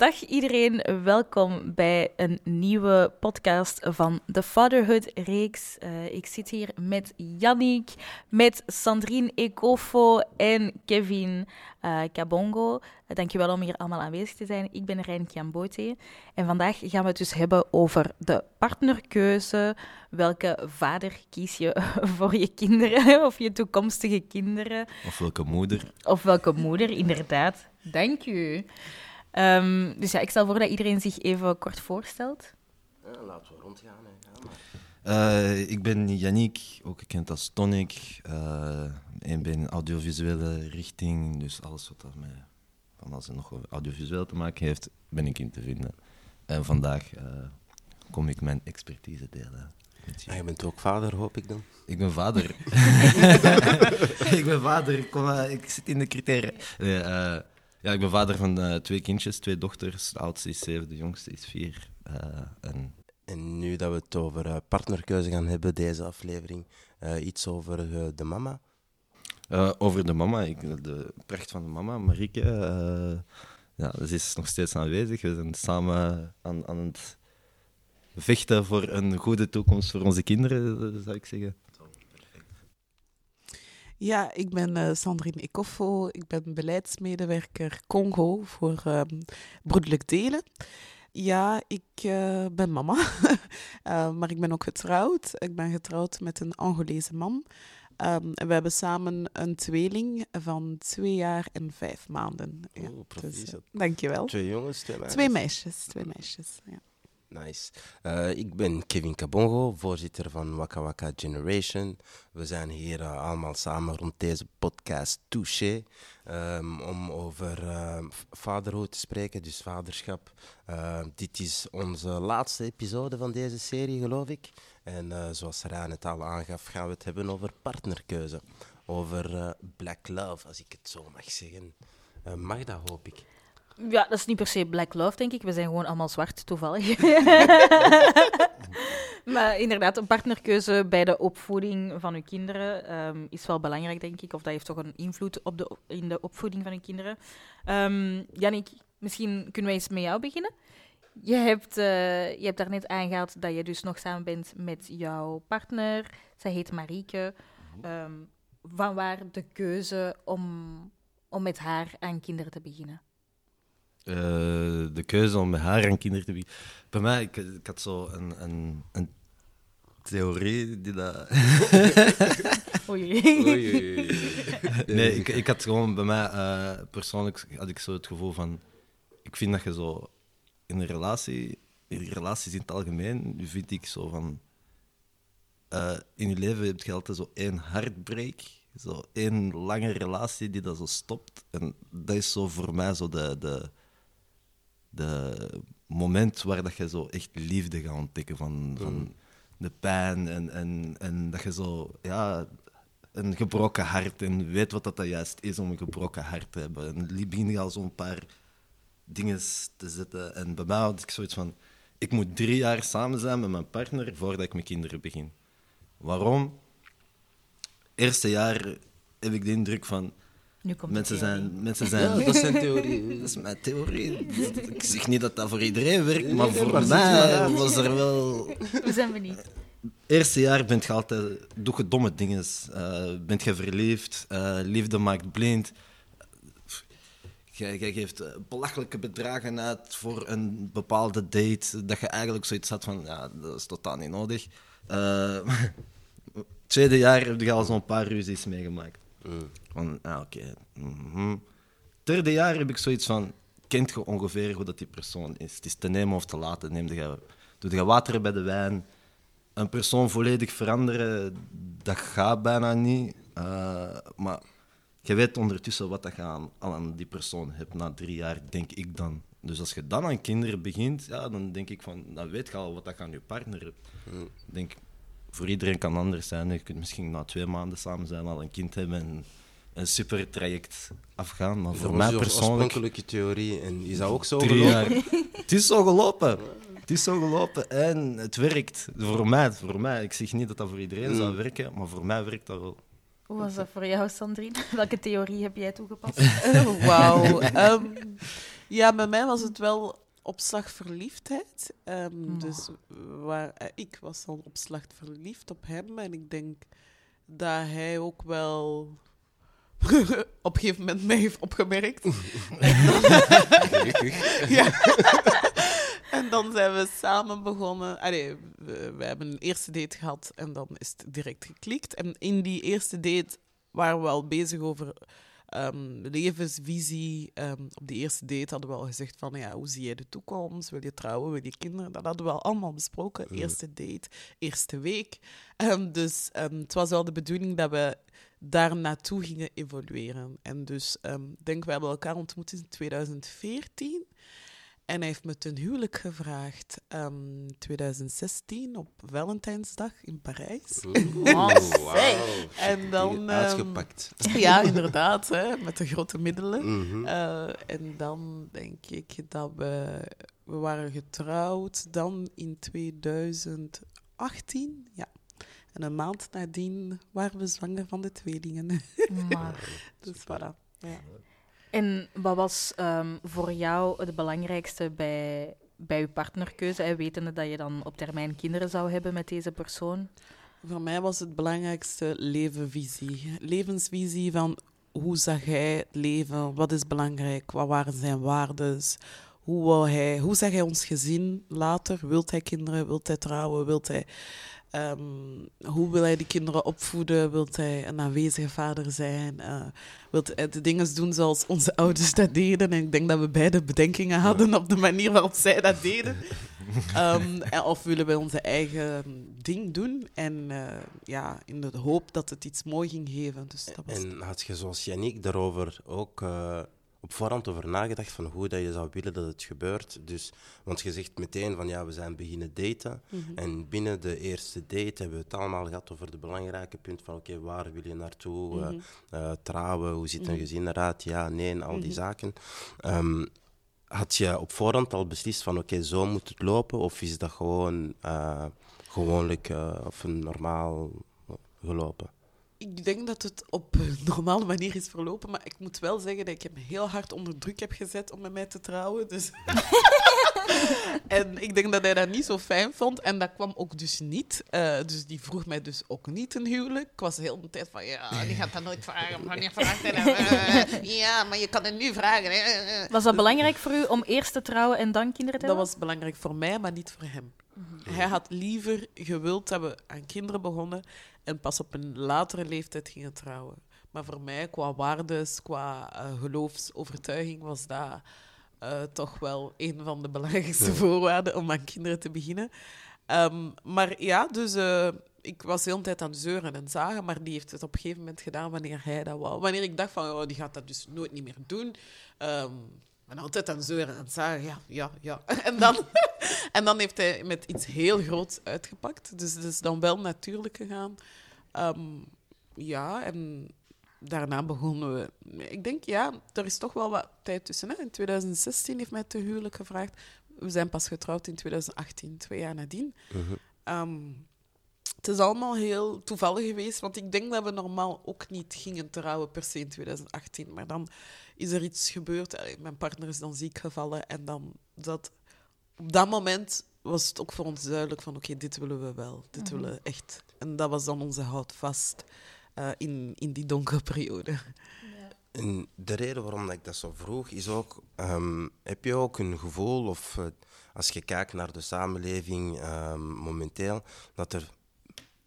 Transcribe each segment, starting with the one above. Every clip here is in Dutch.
Dag iedereen, welkom bij een nieuwe podcast van de Fatherhood-reeks. Uh, ik zit hier met Yannick, met Sandrine Ekofo en Kevin uh, Kabongo. Uh, dankjewel om hier allemaal aanwezig te zijn. Ik ben Rijn Kiambote en vandaag gaan we het dus hebben over de partnerkeuze. Welke vader kies je voor je kinderen of je toekomstige kinderen? Of welke moeder? Of welke moeder, inderdaad. Dank u. Um, dus ja, ik stel voor dat iedereen zich even kort voorstelt. Ja, laten we rondgaan. Uh, ik ben Yannick, ook gekend als Tonic. Uh, ik ben audiovisuele richting, dus alles wat dat met, van als het nog audiovisueel te maken heeft, ben ik in te vinden. En vandaag uh, kom ik mijn expertise delen. Ah, je bent ook vader, hoop ik dan? Ik ben vader. ik ben vader, kom, ik zit in de criteria. Nee, ja, ik ben vader van uh, twee kindjes, twee dochters. De oudste is zeven, de jongste is vier. Uh, en... en nu dat we het over uh, partnerkeuze gaan hebben, deze aflevering, iets over de mama? over de mama, ik, de pracht van de mama, Marieke. ja, ze is nog steeds aanwezig. We zijn samen aan, aan het vechten voor een goede toekomst voor onze kinderen, zou ik zeggen. Ja, ik ben uh, Sandrine Ekoffo. Ik ben beleidsmedewerker Congo voor uh, Broedelijk Delen. Ja, ik uh, ben mama, uh, maar ik ben ook getrouwd. Ik ben getrouwd met een Angolese man. Um, en we hebben samen een tweeling van twee jaar en vijf maanden. Ja, oh, dus, dankjewel. Twee jongens, twee meisjes? Twee meisjes, twee meisjes, ja. Nice. Uh, ik ben Kevin Kabongo, voorzitter van Waka Waka Generation. We zijn hier uh, allemaal samen rond deze podcast Touché um, om over uh, vaderhood te spreken, dus vaderschap. dit is onze laatste episode van deze serie, geloof ik. En zoals Raan het al aangaf, gaan we het hebben over partnerkeuze. Over black love, als ik het zo mag zeggen. mag dat, hoop ik. Ja, dat is niet per se black love, denk ik. We zijn gewoon allemaal zwart, toevallig. maar inderdaad, een partnerkeuze bij de opvoeding van uw kinderen um, is wel belangrijk, denk ik. Of dat heeft toch een invloed op de, in de opvoeding van uw kinderen. Um, Jannik, misschien kunnen we eens met jou beginnen. Je hebt, uh, je hebt daarnet aangehaald dat je dus nog samen bent met jouw partner. Zij heet Marieke. Um, van waar de keuze om, om met haar aan kinderen te beginnen? Uh, de keuze om met haar en kinderen te beginnen. Bij mij, ik, ik had zo een, een, een theorie die dat. Oei. Oei. Nee, ik, ik had gewoon bij mij uh, persoonlijk had ik zo het gevoel van. Ik vind dat je zo in een relatie, in relaties in het algemeen, vind ik zo van. Uh, in je leven heb je altijd zo één heartbreak. Zo één lange relatie die dat zo stopt. En dat is zo voor mij zo de, de, de moment waar dat je zo echt liefde gaat ontdekken van, van mm. de pijn en, en, en dat je zo, ja, een gebroken hart en weet wat dat, dat juist is om een gebroken hart te hebben. En begin je al zo'n paar dingen te zetten. En bij mij had ik zoiets van, ik moet drie jaar samen zijn met mijn partner voordat ik mijn kinderen begin. Waarom? Eerste jaar heb ik de indruk van, mensen zijn, mensen zijn... Ja, dat zijn theorieën. Dat is mijn theorie. Ik zeg niet dat dat voor iedereen werkt, maar voor mij was er wel... We zijn benieuwd. Eerste jaar bent je altijd... Doe je domme dingen. Uh, bent je verliefd. Uh, liefde maakt blind. Jij geeft belachelijke bedragen uit voor een bepaalde date. Dat je eigenlijk zoiets had van... Ja, dat is totaal niet nodig. Uh, tweede jaar heb je al zo'n paar ruzies meegemaakt. Mm. Van, ah, oké. Mhm. Derde jaar heb ik zoiets van, kent je ongeveer hoe dat die persoon is? Het is te nemen of te laten. Neem je, doe je water bij de wijn. Een persoon volledig veranderen, dat gaat bijna niet. Uh, maar je weet ondertussen wat dat je aan, aan die persoon hebt na drie jaar, denk ik dan. Dus als je dan aan kinderen begint, ja, dan denk ik van, dan weet je al wat dat je aan je partner hebt. Mm. Denk, voor iedereen kan anders zijn. Je kunt misschien na twee maanden samen zijn, al een kind hebben en een super traject afgaan. Maar voor mij persoonlijk. oorspronkelijke theorie. En is dat ook zo gelopen? het is zo gelopen. Het is zo gelopen en het werkt. Voor mij, voor mij. Ik zeg niet dat dat voor iedereen zou mm. werken, maar voor mij werkt dat wel. Hoe was dat voor jou, Sandrine? Welke theorie heb jij toegepast? Wauw. Ehm, Ja, bij mij was het wel opslagverliefdheid. Ehm, Oh. Dus waar, eh, ik was dan opslag verliefd op hem. En ik denk dat hij ook wel op een gegeven moment mij heeft opgemerkt. en, dan, ja. en dan zijn we samen begonnen. Allee, we, we hebben een eerste date gehad en dan is het direct geklikt. En in die eerste date waren we al bezig over ehm, levensvisie. Ehm, op die eerste date hadden we al gezegd van, ja, hoe zie je de toekomst? Wil je trouwen? Wil je kinderen? Dat hadden we al allemaal besproken. Eerste date, eerste week. Ehm, dus het was wel de bedoeling dat we daar naartoe gingen evolueren. En dus, ik denk, we hebben elkaar ontmoet in 2014. En hij heeft me ten huwelijk gevraagd ehm 2016 op Valentijnsdag in Parijs. Oeh, wauw. En dan... Ehm, Uitgepakt. ja, inderdaad, hè, met de grote middelen. Mhm. Eh, en dan denk ik dat we... We waren getrouwd dan in 2018, ja. En een maand nadien waren we zwanger van de tweelingen. Maar, dus voilà. Ja. En wat was ehm, voor jou het belangrijkste bij, bij je partnerkeuze? En wetende dat je dan op termijn kinderen zou hebben met deze persoon? Voor mij was het belangrijkste levenvisie. Levensvisie van hoe zag hij het leven? Wat is belangrijk? Wat waren zijn waarden? Hoe, wou hij, hoe zag hij ons gezin later? Wilt hij kinderen? Wilt hij trouwen? Wilt hij, ehm, hoe wil hij die kinderen opvoeden? Wilt hij een aanwezige vader zijn? Eh wilt hij de dingen doen zoals onze ouders dat deden? En ik denk dat we beide bedenkingen hadden op de manier waarop zij dat deden. Ehm, en of willen we onze eigen ding doen? En eh, ja, in de hoop dat het iets mooi ging geven. Dus dat was En had je zoals Yannick daarover ook eh, op voorhand over nagedacht van hoe dat je zou willen dat het gebeurt? Dus, want je zegt meteen van ja, we zijn beginnen daten. Mhm. En binnen de eerste date hebben we het allemaal gehad over de belangrijke punt van oké, waar wil je naartoe? Eh, trouwen, hoe ziet een Mhm. gezin eruit? Ja, nee, en al die Mhm. zaken. Ehm, had je op voorhand al beslist van oké, zo moet het lopen? Of is dat gewoon eh, gewoonlijk of een normaal gelopen? Ik denk dat het op een normale manier is verlopen, maar ik moet wel zeggen dat ik hem heel hard onder druk heb gezet om met mij te trouwen. Dus en ik denk dat hij dat niet zo fijn vond. En dat kwam ook dus niet. Eh, dus die vroeg mij dus ook niet een huwelijk. Ik was de hele tijd van, ja, die gaat dat nooit vragen. Wanneer vraagt hij dat? Eh, ja, maar je kan het nu vragen. hè. Was dat belangrijk voor u om eerst te trouwen en dan kinderen te Dat hebben? was belangrijk voor mij, maar niet voor hem. Hij had liever gewild dat we aan kinderen begonnen en pas op een latere leeftijd gingen trouwen. Maar voor mij, qua waardes, qua eh, geloofsovertuiging, was dat eh, toch wel een van de belangrijkste voorwaarden om aan kinderen te beginnen. Ehm, maar ja, dus eh, ik was de hele tijd aan zeuren en zagen, maar die heeft het op een gegeven moment gedaan wanneer hij dat wou. Wanneer ik dacht van, oh, die gaat dat dus nooit niet meer doen. En altijd aan zeuren en zagen, ja, ja, ja. En dan, en dan heeft hij met iets heel groots uitgepakt. Dus het is dan wel natuurlijk gegaan. Ehm, ja, en daarna begonnen we... Ik denk, ja, er is toch wel wat tijd tussen. Hè. In 2016 heeft mij te huwelijk gevraagd. We zijn pas getrouwd in 2018, twee jaar nadien. Ehm, het is allemaal heel toevallig geweest, want ik denk dat we normaal ook niet gingen trouwen per se in 2018. Maar dan is er iets gebeurd. Allee, Mijn partner is dan ziek gevallen en dan dat... Op dat moment was het ook voor ons duidelijk van oké, dit willen we wel. Dit Mhm. willen we echt. En dat was dan onze houvast eh, in, in die donkere periode. En de reden waarom dat ik dat zo vroeg is ook, ehm, heb je ook een gevoel, of eh, als je kijkt naar de samenleving ehm, momenteel, dat, er,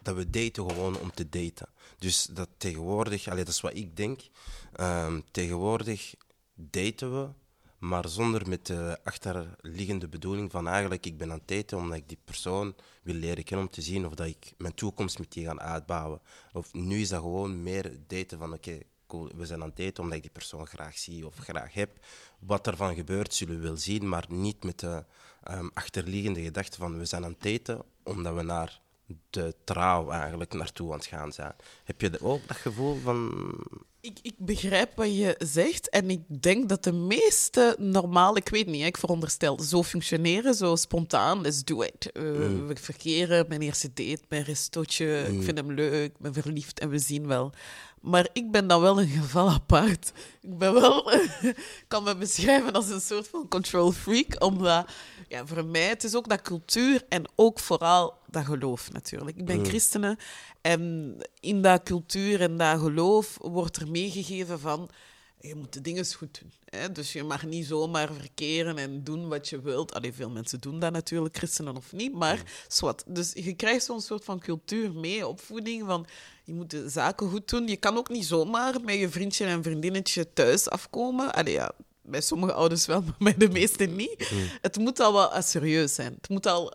dat we daten gewoon om te daten. Dus dat tegenwoordig, allee, dat is wat ik denk, ehm, tegenwoordig daten we, maar zonder met de achterliggende bedoeling van eigenlijk ik ben aan het daten omdat ik die persoon wil leren kennen om te zien of dat ik mijn toekomst met die ga uitbouwen. Of nu is dat gewoon meer daten van oké, cool, we zijn aan het daten omdat ik die persoon graag zie of graag heb. Wat ervan gebeurt zullen we wel zien, maar niet met de ehm, achterliggende gedachte van we zijn aan het daten omdat we naar de trouw eigenlijk naartoe aan het gaan zijn. Heb je ook dat gevoel van... Ik, ik begrijp wat je zegt en ik denk dat de meeste normale, ik weet niet, ik veronderstel, zo functioneren, zo spontaan, let's do it. Uh, Mm. We verkeren, mijn eerste date, mijn restootje, ik vind hem leuk, ik ben verliefd en we zien wel. Maar ik ben dan wel een geval apart. Ik ben wel, kan me beschrijven als een soort van control freak, omdat ja, voor mij het is ook dat cultuur en ook vooral dat geloof natuurlijk. Ik ben Mm. christene en in dat cultuur en dat geloof wordt er meegegeven van je moet de dingen goed doen. Hè? Dus je mag niet zomaar verkeren en doen wat je wilt. Allee, veel mensen doen dat natuurlijk, christenen of niet, maar zwart. Dus je krijgt zo'n soort van cultuur mee, opvoeding van je moet de zaken goed doen. Je kan ook niet zomaar met je vriendje en vriendinnetje thuis afkomen. Allee, ja, bij sommige ouders wel, maar bij de meeste niet. Het moet al wel eh, serieus zijn. Het moet al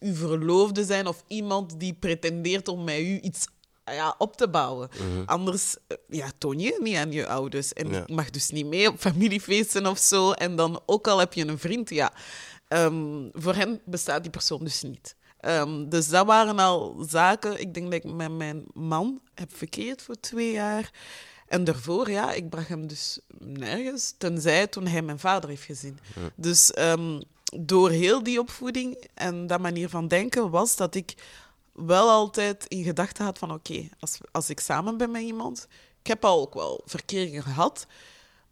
uw verloofde zijn of iemand die pretendeert om met u iets ja, op te bouwen. Anders eh, ja, toon je het niet aan je ouders. En Ja. je mag dus niet mee op familiefeesten of zo. En dan, ook al heb je een vriend, ja, ehm, voor hen bestaat die persoon dus niet. Ehm, dus dat waren al zaken. Ik denk dat ik met mijn man heb verkeerd voor twee jaar. En daarvoor, ja, ik bracht hem dus nergens, tenzij toen hij mijn vader heeft gezien. Dus ehm, door heel die opvoeding en dat manier van denken was dat ik wel altijd in gedachten had van oké, als, als ik samen ben met iemand, ik heb al ook wel verkeringen gehad,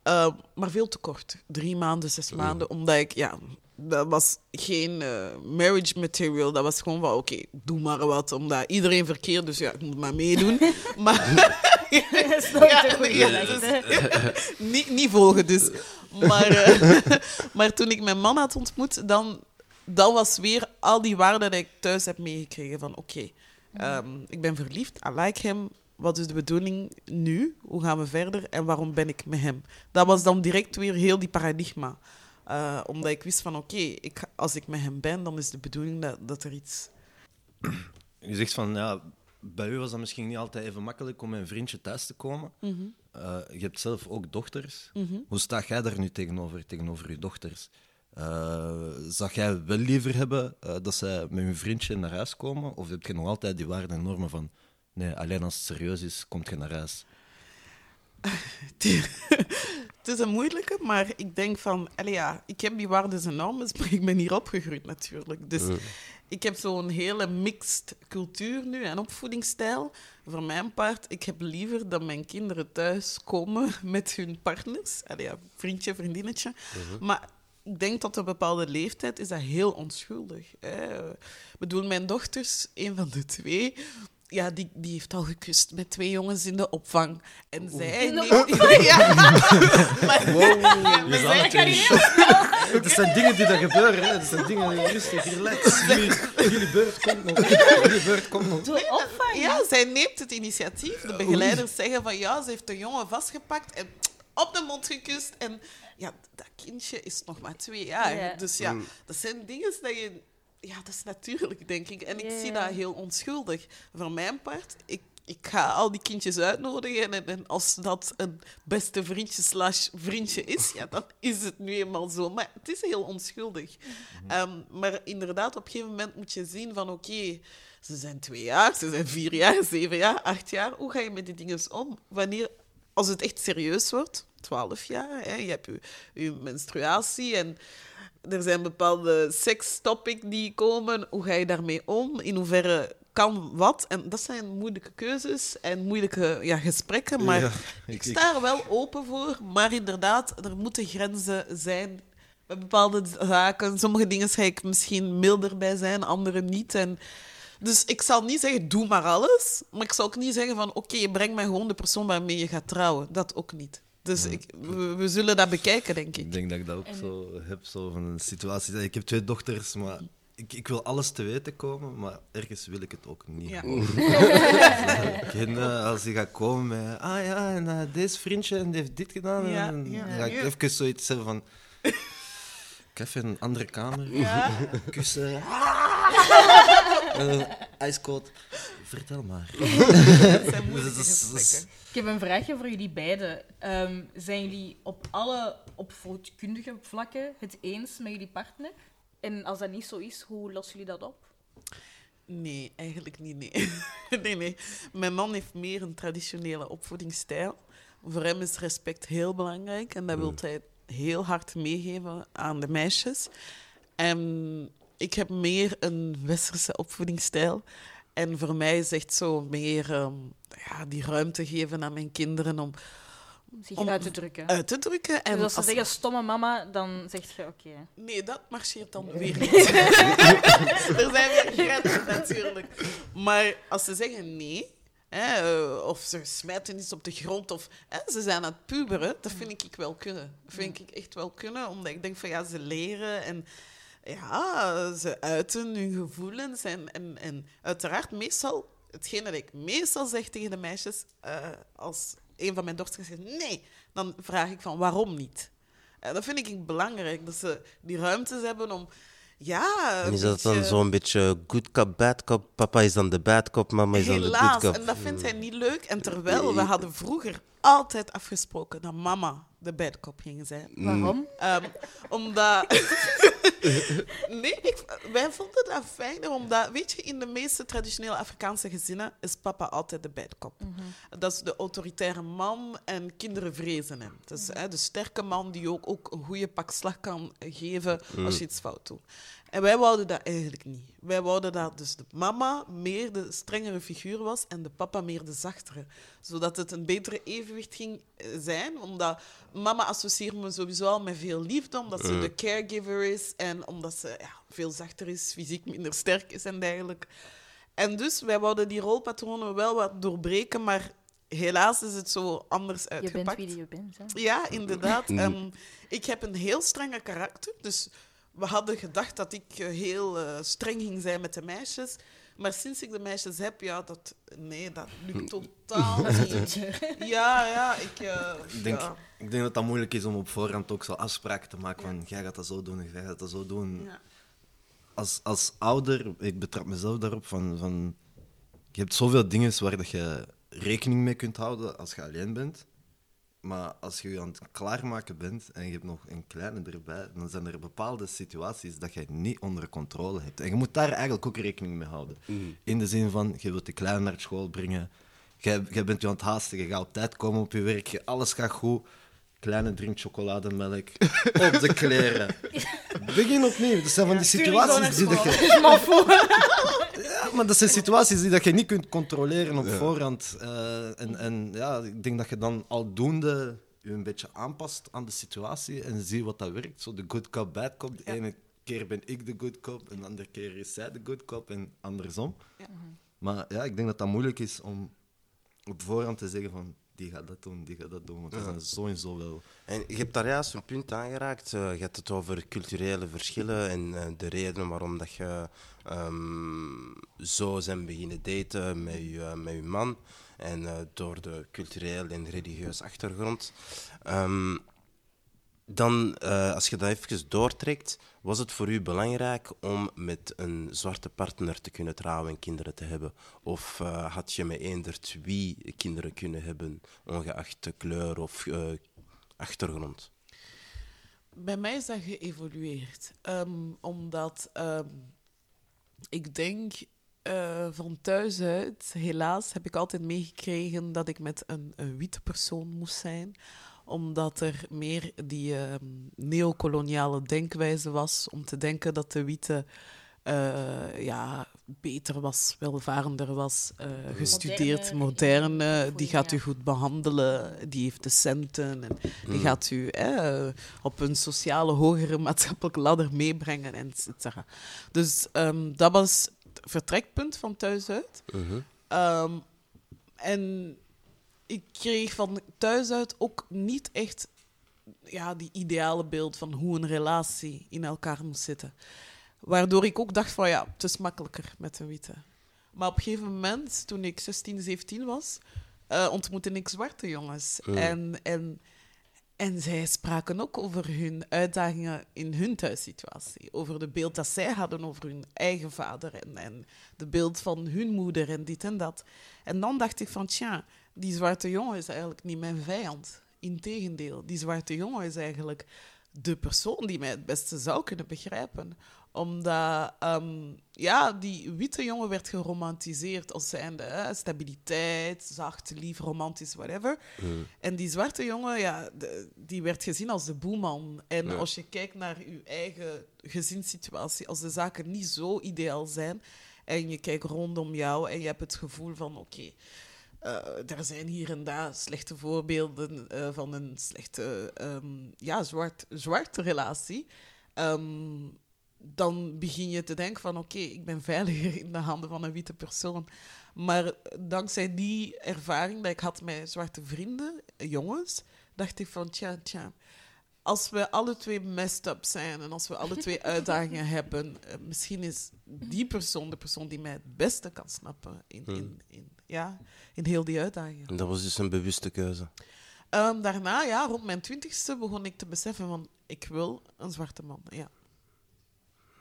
eh, maar veel te kort. Drie maanden, zes maanden, omdat ik, ja, dat was geen eh, marriage material. Dat was gewoon van oké, doe maar wat, omdat iedereen verkeert, dus ja, ik moet maar meedoen. maar Dat is nooit Ja, ja, dus- niet volgen dus. Maar, eh, maar toen ik mijn man had ontmoet, dan, dan was weer al die waarden die ik thuis heb meegekregen. Van oké, ehm, ik ben verliefd, I like him. Wat is de bedoeling nu? Hoe gaan we verder? En waarom ben ik met hem? Dat was dan direct weer heel die paradigma. Eh, omdat ik wist van oké, als ik met hem ben, dan is de bedoeling dat, dat er iets... Je zegt van, ja, bij u was dat misschien niet altijd even makkelijk om met een vriendje thuis te komen. Eh, je hebt zelf ook dochters. Hoe sta jij daar nu tegenover, tegenover je dochters? Eh zou jij wel liever hebben dat zij met hun vriendje naar huis komen? Of heb je nog altijd die waarden en normen van, nee, alleen als het serieus is, komt je naar huis? Het is een moeilijke, maar ik denk van, allee ja, ik heb die waarden en normen, maar ik ben hier opgegroeid natuurlijk. Dus ik heb zo'n hele mixed cultuur nu en opvoedingsstijl. Voor mijn part, ik heb liever dat mijn kinderen thuis komen met hun partners. Allee ja, vriendje, vriendinnetje. Maar ik denk tot een bepaalde leeftijd is dat heel onschuldig. Hè. Ik bedoel, mijn dochters, een van de twee, ja, die, die heeft al gekust met twee jongens in de opvang. En zij... In de neemt- Ja. Maar, Je zal het Het zijn dingen die daar gebeuren, hè. Het zijn dingen die rustig, relax. Jullie, jullie beurt komt nog. Jullie beurt komt nog. Opvang. Ja, zij neemt het initiatief. De begeleiders zeggen van ja, ze heeft de jongen vastgepakt en op de mond gekust. En ja, dat kindje is nog maar twee jaar. Ja. Dus ja, dat zijn dingen dat je... Ja, dat is natuurlijk, denk ik. En ik zie dat heel onschuldig. Voor mijn part, ik, ik ga al die kindjes uitnodigen. En, en als dat een beste vriendje slash vriendje is, ja, dan is het nu eenmaal zo. Maar het is heel onschuldig. Ehm, maar inderdaad, op een gegeven moment moet je zien van oké, ze zijn twee jaar, ze zijn vier jaar, zeven jaar, acht jaar. Hoe ga je met die dingen om? Wanneer, als het echt serieus wordt, twaalf jaar, hè, je hebt je, je menstruatie en er zijn bepaalde sekstopics die komen. Hoe ga je daarmee om? In hoeverre kan wat? En dat zijn moeilijke keuzes en moeilijke ja, gesprekken. Maar Ja, ik, ik- sta er wel open voor. Maar inderdaad, er moeten grenzen zijn bij bepaalde zaken. Sommige dingen ga ik misschien milder bij zijn, andere niet. En dus ik zal niet zeggen, doe maar alles. Maar ik zal ook niet zeggen van, oké, breng mij gewoon de persoon waarmee je gaat trouwen. Dat ook niet. Dus ik, we, we zullen dat bekijken, denk ik. Ik denk dat ik dat ook zo heb, zo van een situatie. Ik heb twee dochters, maar ik, ik wil alles te weten komen, maar ergens wil ik het ook niet. Ja. Geen, eh, als je gaat komen met, ah ja, en eh, deze vriendje en die heeft dit gedaan. Ja, en ja, dan ga ik ja. even zoiets hebben van, ik heb even een andere kamer, kussen, uh, ijskoud. Vertel maar. Dat zijn moeilijke Dus Ik heb een vraagje voor jullie beiden. Ehm, zijn jullie op alle opvoedkundige vlakken het eens met jullie partner? En als dat niet zo is, hoe lossen jullie dat op? Nee, eigenlijk niet. Nee. nee, nee. Mijn man heeft meer een traditionele opvoedingsstijl. Voor hem is respect heel belangrijk en dat wil hij heel hard meegeven aan de meisjes. En ik heb meer een westerse opvoedingsstijl. En voor mij is echt zo meer ehm, ja, die ruimte geven aan mijn kinderen om Zich Om- uit te drukken. uit te drukken. En dus als ze als- zeggen stomme mama, dan zeg je oké. Nee, dat marcheert dan weer niet. er zijn weer grenzen natuurlijk. Maar als ze zeggen nee, hè, eh, of ze smijten iets op de grond, of hè, ze zijn aan het puberen, dat vind ik wel kunnen. Dat vind ik echt wel kunnen, omdat ik denk van ja, ze leren en ja, ze uiten hun gevoelens. En, en, en uiteraard, meestal, hetgene dat ik meestal zeg tegen de meisjes, eh, als een van mijn dochters zegt nee, dan vraag ik van waarom niet? En dat vind ik belangrijk, dat ze die ruimtes hebben om... Ja, En is dat dan zo'n beetje good cop, bad cop? Papa is dan de bad cop, mama is dan de good Helaas, cop. en dat vindt hij niet leuk. En terwijl we hadden vroeger altijd afgesproken dat mama de ging zijn. Waarom? Ehm, omdat... nee, ik, wij vonden dat fijner, omdat, weet je, in de meeste traditionele Afrikaanse gezinnen is papa altijd de bad cop. Dat is de autoritaire man en kinderen vrezen hem. Is hè, de sterke man die ook, ook een goede pak slag kan geven als je iets fout doet. En wij wouden dat eigenlijk niet. Wij wouden dat dus de mama meer de strengere figuur was en de papa meer de zachtere. Zodat het een betere evenwicht ging eh, zijn. Omdat mama associeert me sowieso al met veel liefde, omdat ze de caregiver is en omdat ze ja, veel zachter is, fysiek minder sterk is en dergelijke. En dus wij wouden die rolpatronen wel wat doorbreken, maar helaas is het zo anders Je bent uitgepakt. wie je bent. Hè? Ja, inderdaad. Ehm, ik heb een heel strenge karakter. Dus we hadden gedacht dat ik eh, heel eh, streng ging zijn met de meisjes. Maar sinds ik de meisjes heb, ja, dat... Nee, dat lukt totaal niet. Ja, ja, ik... eh, Ik denk, ja. ik denk dat dat moeilijk is om op voorhand ook zo afspraken te maken van jij gaat dat zo doen, jij gaat dat zo doen. Ja. Als, als ouder, ik betrap mezelf daarop, van, van je hebt zoveel dingen waar dat je rekening mee kunt houden als je alleen bent. Maar als je je aan het klaarmaken bent en je hebt nog een kleine erbij, dan zijn er bepaalde situaties dat je niet onder controle hebt. En je moet daar eigenlijk ook rekening mee houden. In de zin van, je wilt de kleine naar school brengen, jij, jij bent je aan het haasten, je gaat op tijd komen op je werk, je- alles gaat goed. Kleine drink chocolademelk op de kleren. Begin opnieuw. Dat zijn van die situaties die dat je... Ja, maar dat zijn situaties die dat je niet kunt controleren op voorhand. Eh, en, en ja, ik denk dat je dan aldoende je een beetje aanpast aan de situatie en zie wat dat werkt. Zo de good cop, bad cop. De ene keer ben ik de good cop en de andere keer is zij de good cop en andersom. Maar ja, ik denk dat dat moeilijk is om op voorhand te zeggen van die gaat dat doen, die gaat dat doen. Want er zijn zo en zo wel. En je hebt daar juist een punt aangeraakt. Eh, je hebt het over culturele verschillen en eh, de redenen waarom dat je ehm, zo zijn beginnen daten met je, eh, met je man. En door de cultureel en religieus achtergrond. Ehm, dan, als je dat even doortrekt, was het voor u belangrijk om met een zwarte partner te kunnen trouwen en kinderen te hebben? Of eh, had je met eender wie kinderen kunnen hebben, ongeacht de kleur of eh, achtergrond? Bij mij is dat geëvolueerd. Ehm, omdat ehm, ik denk eh, van thuis uit, helaas heb ik altijd meegekregen dat ik met een, een witte persoon moest zijn omdat er meer die ehm, neocoloniale denkwijze was om te denken dat de witte eh, ja, beter was, welvarender was, eh, gestudeerd, Moderne, moderne, die gaat u goed behandelen, die heeft de centen en die gaat u eh, op een sociale, hogere maatschappelijke ladder meebrengen, et cetera. Dus ehm, dat was het vertrekpunt van thuis uit. Mhm. Ehm, en ik kreeg van thuis uit ook niet echt ja, die ideale beeld van hoe een relatie in elkaar moet zitten. Waardoor ik ook dacht van ja, het is makkelijker met een witte. Maar op een gegeven moment, toen ik 16, 17 was, eh, ontmoette ik zwarte jongens. En, en, en zij spraken ook over hun uitdagingen in hun thuissituatie. Over de beeld dat zij hadden over hun eigen vader en, en de beeld van hun moeder en dit en dat. En dan dacht ik van, tja, die zwarte jongen is eigenlijk niet mijn vijand. Integendeel, die zwarte jongen is eigenlijk de persoon die mij het beste zou kunnen begrijpen. Omdat ehm, ja, die witte jongen werd geromantiseerd als zijnde hè, stabiliteit, zacht, lief, romantisch, whatever. Mm. En die zwarte jongen, ja, de- die werd gezien als de boeman. En Ja. als je kijkt naar je eigen gezinssituatie, als de zaken niet zo ideaal zijn en je kijkt rondom jou en je hebt het gevoel van, oké, eh, er zijn hier en daar slechte voorbeelden eh, van een slechte, ehm, ja, zwart, zwarte relatie. Ehm, dan begin je te denken van, oké, ik ben veiliger in de handen van een witte persoon. Maar dankzij die ervaring dat ik had met zwarte vrienden, eh, jongens, dacht ik van, tja, tja, als we alle twee messed up zijn en als we alle twee uitdagingen hebben, misschien is die persoon de persoon die mij het beste kan snappen in, in, in, ja, in heel die uitdagingen. En dat was dus een bewuste keuze. Ehm, daarna, ja, rond mijn twintigste, begon ik te beseffen van, ik wil een zwarte man, ja.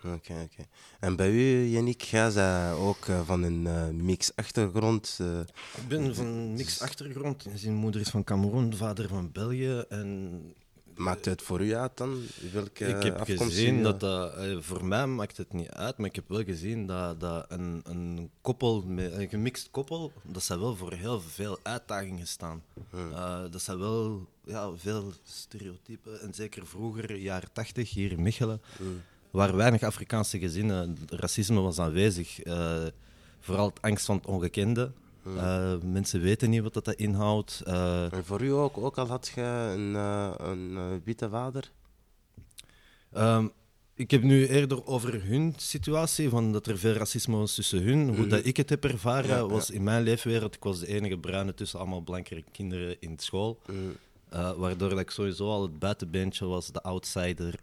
Oké, oké. En bij u, Yannick, jij zei ook eh, van een eh, mix-achtergrond. eh, Ik ben van een mix achtergrond. Zijn moeder is van Cameroen, vader van België. En maakt het voor u uit dan? Welke ik heb gezien dat dat... eh, Voor mij maakt het niet uit, maar ik heb wel gezien dat, dat een, een koppel, een gemixt koppel, dat zij wel voor heel veel uitdagingen staan. Eh, dat zijn wel ja, veel stereotypen. En zeker vroeger, jaren tachtig, hier in Mechelen, waren weinig Afrikaanse gezinnen. Racisme was aanwezig. Eh, vooral het angst van het ongekende. Eh, mensen weten niet wat dat inhoudt. Eh, En voor u ook, ook al had je een, eh, een witte vader? Ehm, ik heb nu eerder over hun situatie, van dat er veel racisme was tussen hun. Hoe dat ik het heb ervaren, Ja, ja. was in mijn leefwereld, ik was de enige bruine tussen allemaal blankere kinderen in school. Eh, waardoor dat ik sowieso al het buitenbeentje was, de outsider.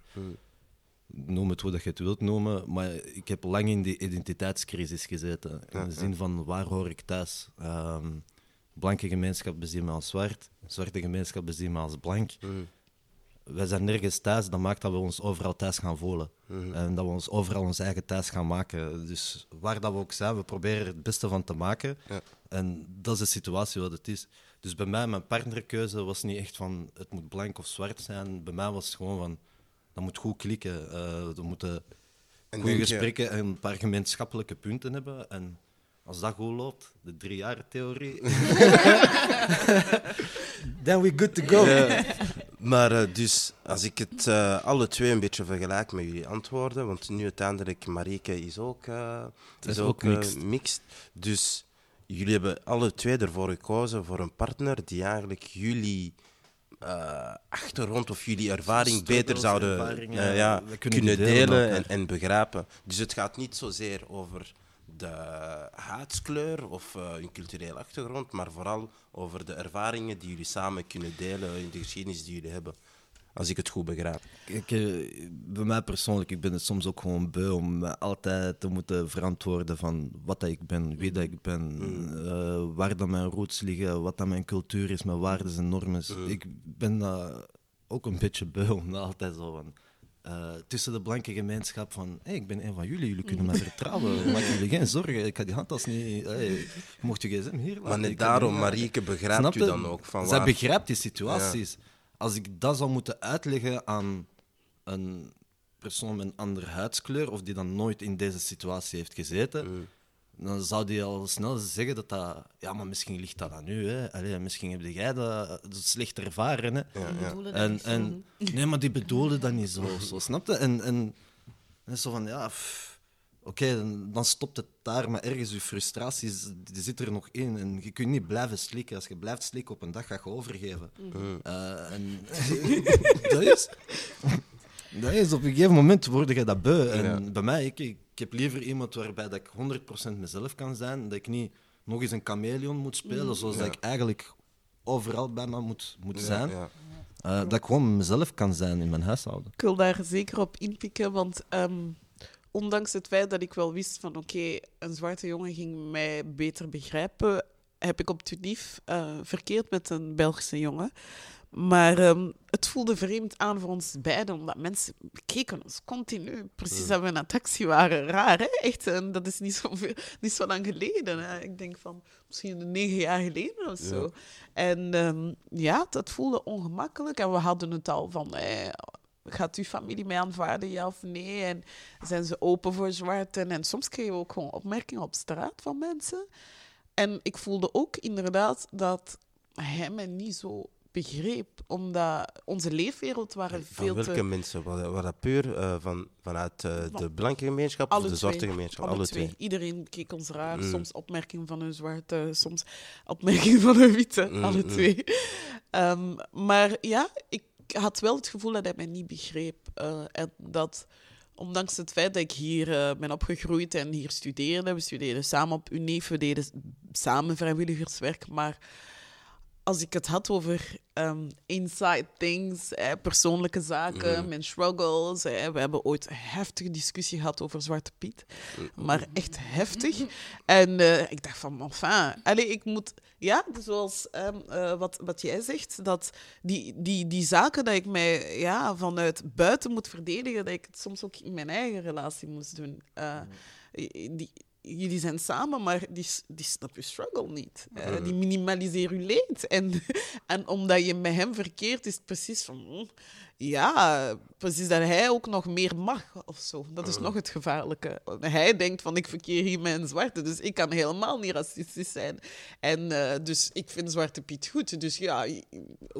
Noem het hoe dat je het wilt noemen. Maar ik heb lang in die identiteitscrisis gezeten. In Ja, de ja. zin van, waar hoor ik thuis? Ehm, blanke gemeenschap bezien me als zwart. Zwarte gemeenschap bezien me als blank. Mm, wij zijn nergens thuis, dat maakt dat we ons overal thuis gaan voelen. Mhm. En dat we ons overal ons eigen thuis gaan maken. Dus waar dat we ook zijn, we proberen er het beste van te maken. Ja. En dat is de situatie wat het is. Dus bij mij, mijn partnerkeuze was niet echt van het moet blank of zwart zijn. Bij mij was het gewoon van dat moet goed klikken. Eh we moeten En goede je- gesprekken en een paar gemeenschappelijke punten hebben. En als dat goed loopt, de drie jaar theorie, then we good to go. Maar eh, dus, als ik het eh, alle twee een beetje vergelijk met jullie antwoorden, want nu uiteindelijk Marieke is ook, eh, is is ook, mixed. Dus jullie hebben alle twee ervoor gekozen voor een partner die eigenlijk jullie eh, achtergrond of jullie ervaring Struggles, beter zouden eh, ja, kunnen, delen, en, en begrijpen. Dus het gaat niet zozeer over de huidskleur of eh hun culturele achtergrond, maar vooral over de ervaringen die jullie samen kunnen delen in de geschiedenis die jullie hebben. Als ik het goed begrijp. Kijk, eh, bij mij persoonlijk, ik ben het soms ook gewoon beu om altijd te moeten verantwoorden van wat dat ik ben, wie dat ik ben, eh, waar dat mijn roots liggen, wat dat mijn cultuur is, mijn waarden en normen. Ik ben ook een beetje beu om dat altijd zo van... eh, tussen de blanke gemeenschap van, hey, ik ben een van jullie, jullie kunnen mij vertrouwen, maak jullie geen zorgen, ik ga die handtas niet, hey, je mocht je gsm hier laten. Maar net ik daarom, Marieke, begrijpt u je? dan ook van Zij waar... begrijpt die situaties. Als ik dat zou moeten uitleggen aan een persoon met een andere huidskleur, of die dan nooit in deze situatie heeft gezeten, Mm. dan zou die al snel zeggen dat dat... Ja, maar misschien ligt dat aan u. Hè. Allee, misschien heb jij dat, dat slecht ervaren. Hè. Ja, En, en, nee, maar die bedoelde dat niet zo. zo snap je? En, en, en zo van, ja... pff, Oké, dan, dan stopt het daar, maar ergens je frustratie zit er nog in. En je kunt niet blijven slikken. Als je blijft slikken op een dag, ga je overgeven. Eh, en dat is... Dat is, op een gegeven moment word je dat beu. En Ja. bij mij, ik, ik heb liever iemand waarbij dat ik 100% mezelf kan zijn. Dat ik niet nog eens een chameleon moet spelen, zoals dat ik eigenlijk overal bijna moet, moet zijn. Ja, Eh, dat ik gewoon mezelf kan zijn in mijn huishouden. Ik wil daar zeker op inpikken, want ehm, ondanks het feit dat ik wel wist van oké, een zwarte jongen ging mij beter begrijpen, heb ik op Tunif eh, verkeerd met een Belgische jongen. Maar ehm, het voelde vreemd aan voor ons beiden, omdat mensen keken ons continu. Precies als we in een taxi waren. Raar, hè? Echt, en dat is niet zo, veel, niet zo lang geleden. Hè? Ik denk van misschien negen jaar geleden of zo. En ehm, ja, dat voelde ongemakkelijk. En we hadden het al van... eh, gaat uw familie mij aanvaarden, ja of nee? En zijn ze open voor zwarten? En soms kreeg je ook gewoon opmerkingen op straat van mensen. En ik voelde ook inderdaad dat hij me niet zo begreep, omdat onze leefwereld waren Van veel welke te... mensen? Was dat, puur eh, van, vanuit eh, de blanke gemeenschap of de twee. zwarte gemeenschap? Alle, twee. Iedereen keek ons raar. Mm. Soms opmerkingen van een zwarte, soms opmerkingen van een witte. Mm, alle mm. twee. Ehm, maar ja, ik had wel het gevoel dat hij mij niet begreep. Eh, en dat, ondanks het feit dat ik hier eh, ben opgegroeid en hier studeerde, we studeerden samen op UNIF, we deden samen vrijwilligerswerk, maar als ik het had over ehm, inside things, hè, persoonlijke zaken, Mhm. mijn struggles. Hè, we hebben ooit een heftige discussie gehad over Zwarte Piet. Maar echt heftig. En eh, ik dacht van, enfin, allez, ik moet... Ja, zoals ehm, eh, wat, wat jij zegt, dat die, die, die zaken dat ik mij ja, vanuit buiten moet verdedigen, dat ik het soms ook in mijn eigen relatie moest doen. Eh, die, jullie zijn samen, maar die, die snapt je struggle niet. Eh, die minimaliseren je leed. En, en omdat je met hem verkeert, is het precies van... Ja, precies dat hij ook nog meer mag of zo. Dat is nog het gevaarlijke. Hij denkt van, ik verkeer hier met een zwarte, dus ik kan helemaal niet racistisch zijn. En eh, dus ik vind Zwarte Piet goed. Dus ja,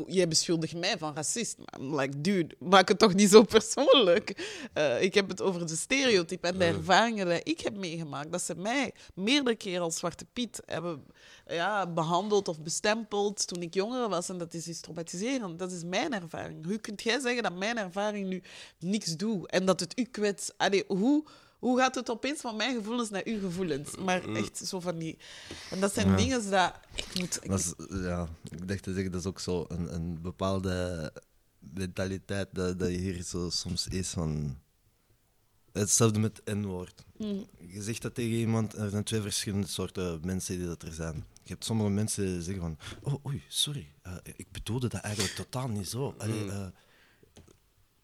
jij beschuldigt mij van racist. Maar like, dude, maak het toch niet zo persoonlijk. Eh, ik heb het over de stereotype en de ervaringen die ik heb meegemaakt. Dat ze mij meerdere keren als Zwarte Piet hebben ja, behandeld of bestempeld toen ik jonger was. En dat is iets traumatiserend. Dat is mijn ervaring. Hoe kunt jij zeggen dat mijn ervaring nu niks doet en dat het u kwetst? Allee, hoe, hoe gaat het opeens van mijn gevoelens naar uw gevoelens? Maar echt zo van die... En dat zijn Ja. dingen dat ik moet... ik Dat is, ja, ik dacht te zeggen, dat is ook zo een, een bepaalde mentaliteit dat, dat je hier zo soms is van... Hetzelfde met N-woord. Mm. Je zegt dat tegen iemand, er zijn twee verschillende soorten mensen die dat er zijn. Je hebt sommige mensen die zeggen van, oh oei, sorry, eh, ik bedoelde dat eigenlijk totaal niet zo. Allee, eh,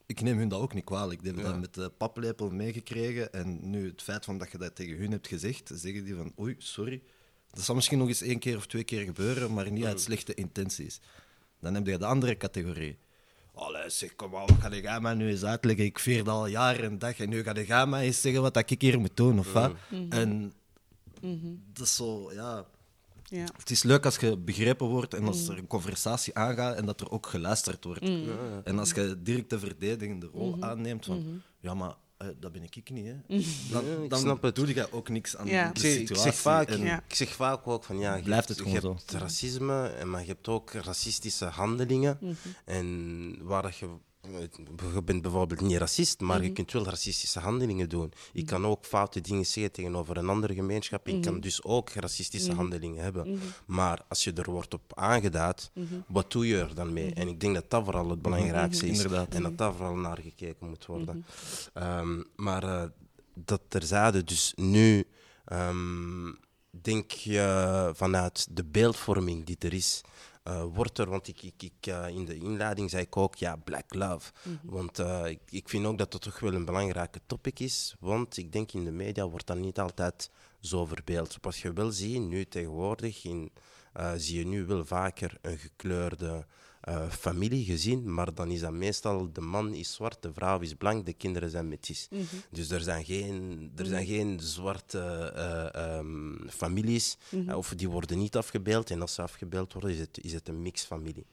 ik neem hun dat ook niet kwalijk. Die hebben dat met de paplepel meegekregen en nu het feit van dat je dat tegen hun hebt gezegd, zeggen die van, oei, sorry. Dat zal misschien nog eens één keer of twee keer gebeuren, maar niet uit slechte intenties. Dan heb je de andere categorie. Allee, zeg, kom maar, wat ga jij mij nu eens uitleggen? Ik vier al jaren en dag. En nu ga jij mij eens zeggen wat ik hier moet doen, of wat? En dat is zo, ja... Ja. Het is leuk als je begrepen wordt en als er een conversatie aangaat en dat er ook geluisterd wordt. En als je direct de verdedigende rol aanneemt van, ja, maar eh, dat ben ik ik niet, hè. Dan, Ja, ik dan snap het. doe je ook niks aan Ja. de Ik zeg, ik situatie. zeg vaak, en- Ja. ik zeg vaak ook van ja, je Blijft hebt, het je hebt racisme, en maar je hebt ook racistische handelingen. En waar dat je, je bent bijvoorbeeld niet racist, maar je kunt wel racistische handelingen doen. Ik kan ook foute dingen zeggen tegenover een andere gemeenschap. Ik kan dus ook racistische handelingen hebben. Maar als je er wordt op aangeduid, wat doe je er dan mee? En ik denk dat dat vooral het belangrijkste is. Inderdaad. En dat daar vooral naar gekeken moet worden. Ehm, maar eh, dat terzijde, dus nu ehm, denk je vanuit de beeldvorming die er is, eh, wordt er, want ik, ik, ik, eh, in de inleiding zei ik ook, ja, Black Love. Want eh, ik, ik vind ook dat dat toch wel een belangrijke topic is, want ik denk in de media wordt dat niet altijd zo verbeeld. Wat je wel ziet, nu tegenwoordig, in, zie je nu wel vaker een gekleurde eh, familie gezien, maar dan is dat meestal de man is zwart, de vrouw is blank, de kinderen zijn metis. Dus er zijn geen, er zijn geen zwarte eh, ehm, families, eh, of die worden niet afgebeeld. En als ze afgebeeld worden, is het, is het een mixfamilie.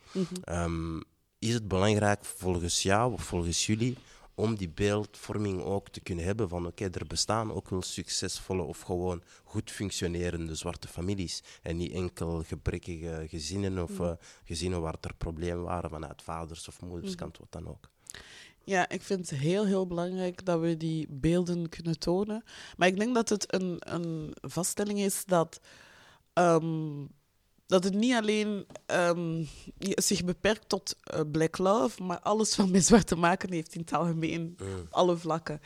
Ehm, is het belangrijk volgens jou of volgens jullie om die beeldvorming ook te kunnen hebben van oké, er bestaan ook wel succesvolle of gewoon goed functionerende zwarte families en niet enkel gebrekkige gezinnen of eh, gezinnen waar er problemen waren vanuit vaders of moederskant, wat dan ook. Ja, ik vind het heel, heel belangrijk dat we die beelden kunnen tonen. Maar ik denk dat het een, een vaststelling is dat, ehm, dat het niet alleen ehm, zich beperkt tot eh, Black Love, maar alles wat met zwart te maken heeft in het algemeen, alle vlakken.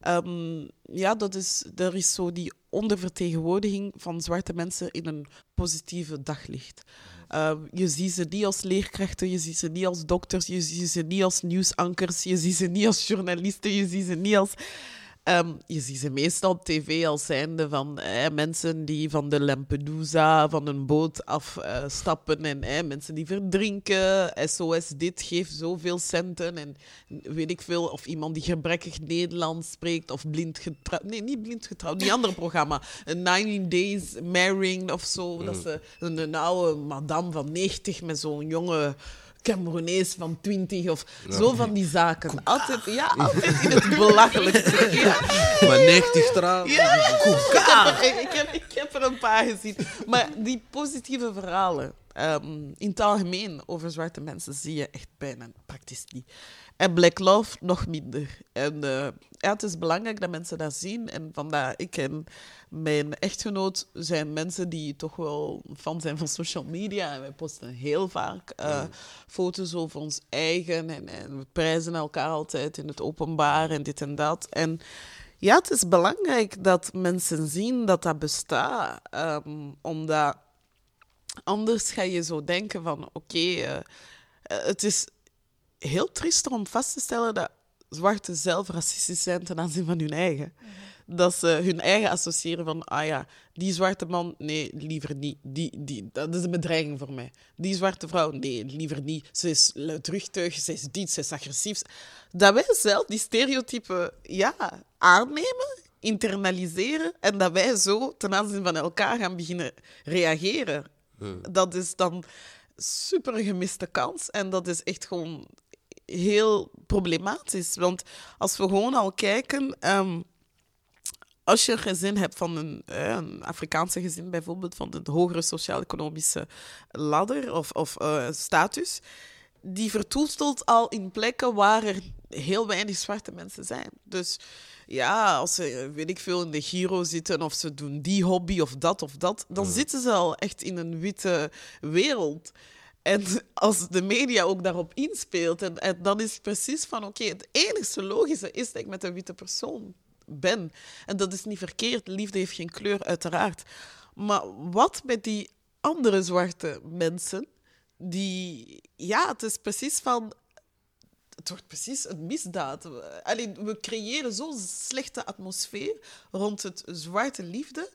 Ehm, ja, dat is, er is zo die ondervertegenwoordiging van zwarte mensen in een positieve daglicht. Ehm, je ziet ze niet als leerkrachten, je ziet ze niet als dokters, je ziet ze niet als nieuwsankers, je ziet ze niet als journalisten, je ziet ze niet als... Ehm, je ziet ze meestal op tv als zijnde van eh, mensen die van de Lampedusa, van een boot afstappen en eh, mensen die verdrinken. SOS dit geeft zoveel centen en weet ik veel. Of iemand die gebrekkig Nederlands spreekt of blind getrouwd. Nee, niet blind getrouwd, die andere programma. Een 19 Days Marrying of zo. Dat ze een, een oude madame van 90 met zo'n jonge Cameroenees van 20 of zo van die zaken. Altijd, ja, altijd in het belachelijkste. Ja. Maar 90 trouwens. Ja, ik heb, er, ik, heb, ik heb er een paar gezien. Maar die positieve verhalen ehm, in het algemeen over zwarte mensen zie je echt bijna praktisch niet. En Black Love nog minder. En eh, ja, het is belangrijk dat mensen dat zien. En vandaar, ik en mijn echtgenoot zijn mensen die toch wel fan zijn van social media. En wij posten heel vaak eh, foto's over ons eigen. En, en we prijzen elkaar altijd in het openbaar en dit en dat. En ja, het is belangrijk dat mensen zien dat dat bestaat. Ehm, omdat anders ga je zo denken van, oké, eh, eh, het is heel triest om vast te stellen dat zwarte zelf racistisch zijn ten aanzien van hun eigen. Dat ze hun eigen associëren van, ah ja, die zwarte man, nee, liever niet. Die, die, dat is een bedreiging voor mij. Die zwarte vrouw, nee, liever niet. Ze is luidruchtig, ze is dit, ze is agressief. Dat wij zelf die stereotypen ja, aannemen, internaliseren en dat wij zo ten aanzien van elkaar gaan beginnen reageren. Dat is dan super gemiste kans en dat is echt gewoon heel problematisch. Want als we gewoon al kijken, ehm, als je een gezin hebt van een, eh, een Afrikaanse gezin, bijvoorbeeld van de hogere sociaal-economische ladder of, of eh, status, die vertoestelt al in plekken waar er heel weinig zwarte mensen zijn. Dus ja, als ze, weet ik veel, in de Giro zitten of ze doen die hobby of dat of dat, dan zitten ze al echt in een witte wereld. En als de media ook daarop inspeelt, en, en dan is het precies van, oké, het enige logische is dat ik met een witte persoon ben. En dat is niet verkeerd, liefde heeft geen kleur, uiteraard. Maar wat met die andere zwarte mensen, die, ja, het is precies van, het wordt precies een misdaad. Alleen, we creëren zo'n slechte atmosfeer rond het zwarte liefde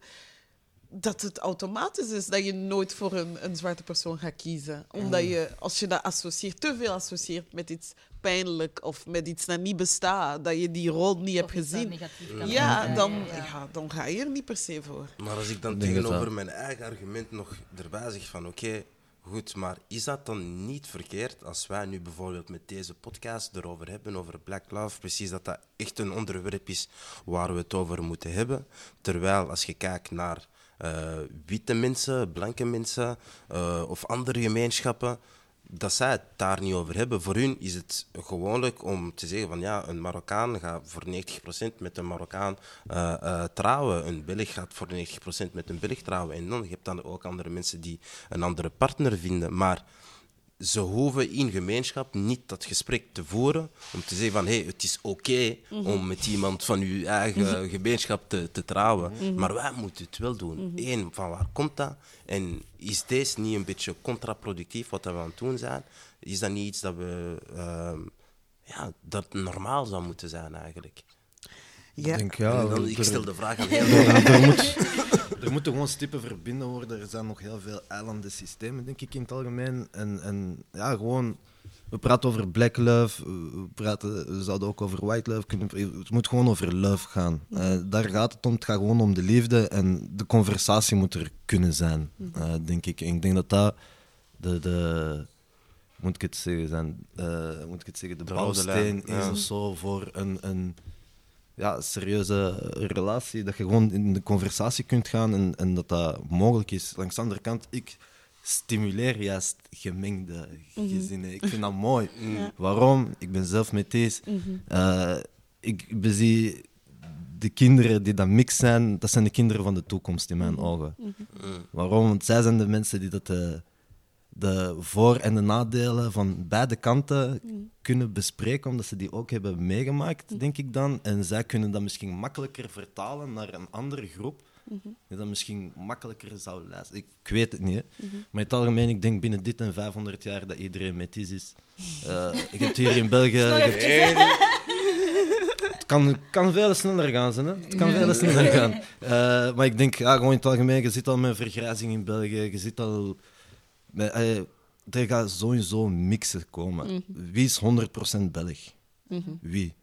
dat het automatisch is dat je nooit voor een, een zwarte persoon gaat kiezen. Omdat je, als je dat associeert, te veel associeert met iets pijnlijk of met iets dat niet bestaat, dat je die rol niet hebt gezien. Ja, dan, Ja. ja, dan ga je er niet per se voor. Maar als ik dan tegenover mijn eigen argument nog erbij zeg van oké, goed, maar is dat dan niet verkeerd als wij nu bijvoorbeeld met deze podcast erover hebben, over Black Love, precies dat dat echt een onderwerp is waar we het over moeten hebben. Terwijl als je kijkt naar eh, witte mensen, blanke mensen eh, of andere gemeenschappen, dat zij het daar niet over hebben. Voor hun is het gewoonlijk om te zeggen van ja, een Marokkaan gaat voor 90% met een Marokkaan eh, eh, trouwen. Een Belg gaat voor 90% met een Belg trouwen. En dan je hebt dan ook andere mensen die een andere partner vinden. Maar ze hoeven in gemeenschap niet dat gesprek te voeren om te zeggen van hé, hey, het is oké om met iemand van uw eigen gemeenschap te, te trouwen. Maar wij moeten het wel doen. Eén, van waar komt dat? En is deze niet een beetje contraproductief wat we aan het doen zijn? Is dat niet iets dat we ehm, ja, dat normaal zou moeten zijn eigenlijk? Ja. Ik denk, ja, En dan, ik stel de vraag aan heel er, er moet, er moeten gewoon stippen verbinden worden. Er zijn nog heel veel eilanden systemen, denk ik, in het algemeen. En, en ja, gewoon... We praten over black love, we, praten, we zouden ook over white love kunnen... Het moet gewoon over love gaan. Eh, daar gaat het om. Het gaat gewoon om de liefde. En de conversatie moet er kunnen zijn, eh, denk ik. En ik denk dat dat de... de moet ik het zeggen, zijn, eh, moet ik het zeggen, de, De bouwsteen is ja. of zo voor een, een ja, serieuze relatie. Dat je gewoon in de conversatie kunt gaan en, en dat dat mogelijk is. Langs de andere kant, ik stimuleer juist gemengde gezinnen. Ik vind dat mooi. Waarom? Ik ben zelf met deze. Eh, ik bezie de kinderen die dat mix zijn, dat zijn de kinderen van de toekomst in mijn ogen. Waarom? Want zij zijn de mensen die dat de, de voor- en de nadelen van beide kanten kunnen bespreken, omdat ze die ook hebben meegemaakt, denk ik dan. En zij kunnen dat misschien makkelijker vertalen naar een andere groep, die dat misschien makkelijker zou luisteren. Ik weet het niet, hè. maar in het algemeen, ik denk binnen dit en 500 jaar dat iedereen met is. is. Eh, ik heb het hier in België... ik het kan, kan veel sneller gaan, hè? Het kan veel sneller gaan. Uh, maar ik denk, ja, gewoon in het algemeen, je zit al met vergrijzing in België, je zit al... Met, uh, er gaat sowieso mixen komen. Mm -hmm. Wie is 100% Belg? Mm -hmm. Wie?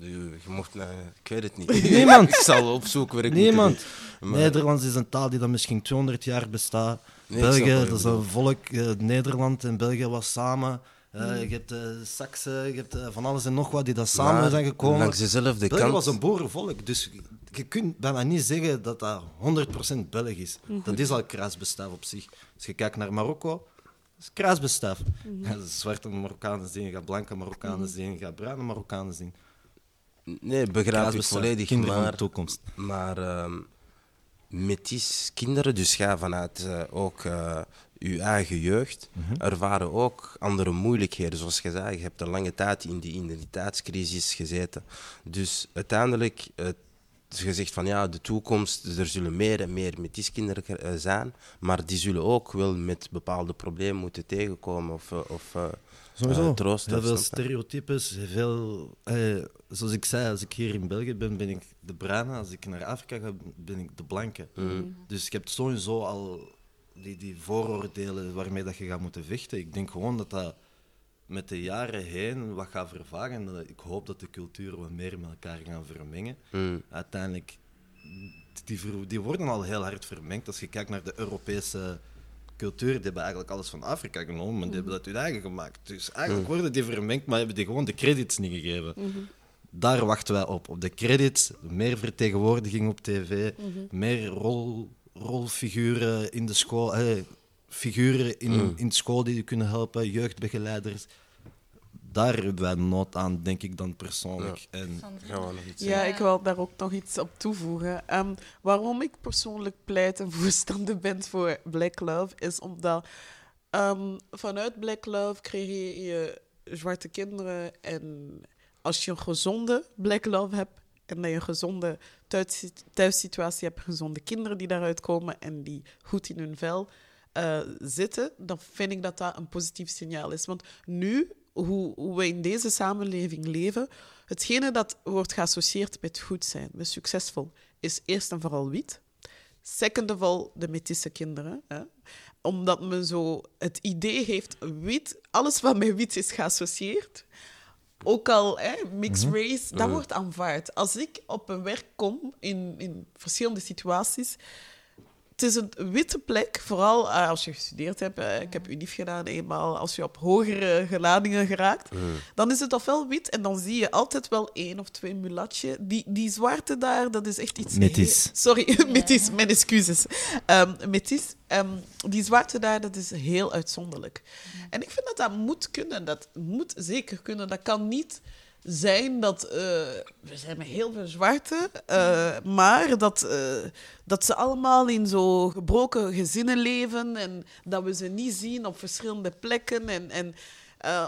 Je mocht, uh, ik weet het niet. Niemand. ik zal opzoeken waar ik Niemand. Maar... Nederlands is een taal die dan misschien 200 jaar bestaat. Nee, België, dat is een volk. Uh, Nederland en België was samen. Uh, mm. Je hebt uh, Saxen, je hebt uh, van alles en nog wat die dat samen maar, zijn gekomen. Langs dezelfde België kant. was een boerenvolk, dus je kunt bijna niet zeggen dat dat 100% Belg is. Mm -hmm. Dat is al kruisbestaaf op zich. Als je kijkt naar Marokko, dat is kruisbestaaf. Mm -hmm. zwarte Marokkanen zien, gaat blanke Marokkanen -hmm. zien, gaat bruine Marokkanen zien. Nee, begrijp ik volledig. Kinderen maar, van de toekomst. Maar uh, metis kinderen, dus ga vanuit uh, ook uh, uw eigen jeugd, mm -hmm. ervaren ook andere moeilijkheden. Zoals je zei, je hebt een lange tijd in die identiteitscrisis gezeten. Dus uiteindelijk, je zegt van ja, de toekomst, er zullen meer en meer metiskinderen zijn, maar die zullen ook wel met bepaalde problemen moeten tegenkomen of... of Sowieso. Uh, troost, heel veel stereotypes. Veel, eh, zoals ik zei, als ik hier in België ben, ben ik de bruine. Als ik naar Afrika ga, ben ik de blanke. Mm. Dus je hebt sowieso al die, die vooroordelen waarmee dat je gaat moeten vechten. Ik denk gewoon dat dat met de jaren heen wat gaat vervagen. Ik hoop dat de culturen wat meer met elkaar gaan vermengen. Mm. Uiteindelijk, die, die worden al heel hard vermengd. Als je kijkt naar de Europese cultuur, die hebben eigenlijk alles van Afrika genomen, maar die hebben dat hun eigen gemaakt. Dus eigenlijk Mm. worden die vermengd, maar hebben die gewoon de credits niet gegeven. Mhm. Daar wachten wij op. Op de credits, meer vertegenwoordiging op tv, Mhm. meer rol, rolfiguren in de school, eh, figuren in, Mm. in school die je kunnen helpen, jeugdbegeleiders. Daar hebben wij nood aan, denk ik dan persoonlijk. En Gaan we nog iets Ja, ik wil daar ook nog iets op toevoegen. Ehm, waarom ik persoonlijk pleit en voorstander ben voor Black Love, is omdat ehm, vanuit Black Love creëer je zwarte kinderen. En als je een gezonde Black Love hebt en dat je een gezonde thuis, thuissituatie hebt, gezonde kinderen die daaruit komen en die goed in hun vel eh, zitten, dan vind ik dat dat een positief signaal is. Want nu hoe, hoe we in deze samenleving leven, hetgene dat wordt geassocieerd met goed zijn, met succesvol, is eerst en vooral wit. Second of all, de metisse kinderen. Hè? Omdat men zo het idee heeft, wit, alles wat met wit is geassocieerd, ook al hè, mixed race, dat wordt aanvaard. Als ik op een werk kom in, in verschillende situaties, het is een witte plek, vooral uh, als je gestudeerd hebt. Uh, ik heb UNIF gedaan eenmaal. Als je op hogere geladingen geraakt, Mm. dan is het ofwel wit en dan zie je altijd wel één of twee mulatje. Die, die zwarte daar, dat is echt iets... Metis. heel- Sorry, metis, mijn excuses. Um, metis. Um, die zwarte daar, dat is heel uitzonderlijk. En ik vind dat dat moet kunnen. Dat moet zeker kunnen. Dat kan niet zijn dat... eh, we zijn met heel veel zwarte, eh, maar dat, eh, dat ze allemaal in zo gebroken gezinnen leven en dat we ze niet zien op verschillende plekken en, en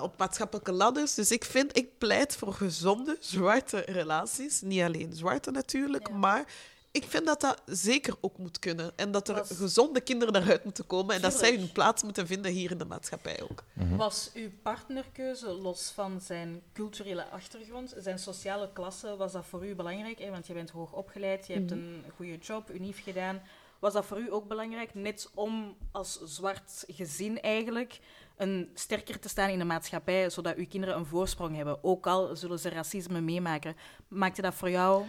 op maatschappelijke ladders. Dus ik vind, ik pleit voor gezonde zwarte relaties. Niet alleen zwarte natuurlijk, Ja. maar ik vind dat dat zeker ook moet kunnen. En dat er Was- gezonde kinderen daaruit moeten komen en dat zij hun plaats moeten vinden hier in de maatschappij ook. Was uw partnerkeuze, los van zijn culturele achtergrond, zijn sociale klasse, was dat voor u belangrijk? Hè? Want je bent hoog opgeleid, je hebt Mhm. een goede job, unief gedaan. Was dat voor u ook belangrijk, net om als zwart gezin eigenlijk een sterker te staan in de maatschappij, zodat uw kinderen een voorsprong hebben? Ook al zullen ze racisme meemaken. Maakte dat voor jou?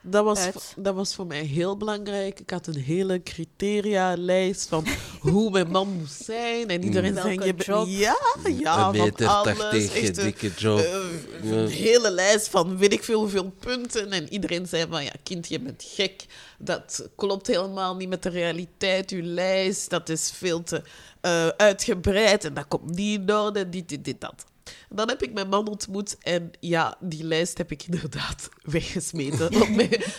Dat was, uit. dat was voor mij heel belangrijk. Ik had een hele criteria-lijst van hoe mijn man moest zijn. En iedereen Welke zei... Je bent- job? ja, ja, een van alles. 80, Echt een, dikke job. eh, een hele lijst van weet ik veel hoeveel punten. En iedereen zei van, ja, kind, je bent gek. Dat klopt helemaal niet met de realiteit. Uw lijst, dat is veel te eh, uitgebreid. En dat komt niet in orde, dit, dit, dit, dat. Dan heb ik mijn man ontmoet en ja, die lijst heb ik inderdaad weggesmeten.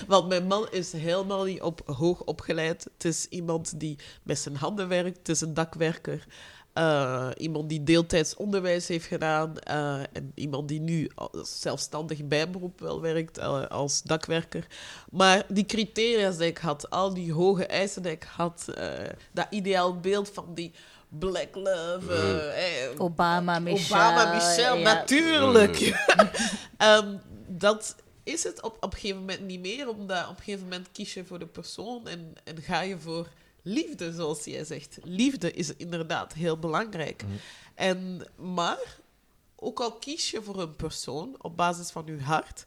Want mijn, man is helemaal niet op, hoog opgeleid. Het is iemand die met zijn handen werkt, het is een dakwerker. Eh, iemand die deeltijds onderwijs heeft gedaan eh, en iemand die nu zelfstandig bijberoep wel werkt eh, als dakwerker. Maar die criteria die ik had, al die hoge eisen die ik had, dat ideaal beeld van die black love, eh, eh, Obama, Michelle. Obama, Michelle, ja. natuurlijk. Ehm, dat is het op, op een gegeven moment niet meer, omdat op een gegeven moment kies je voor de persoon en, en ga je voor liefde, zoals jij zegt. Liefde is inderdaad heel belangrijk. En, maar, ook al kies je voor een persoon op basis van je hart,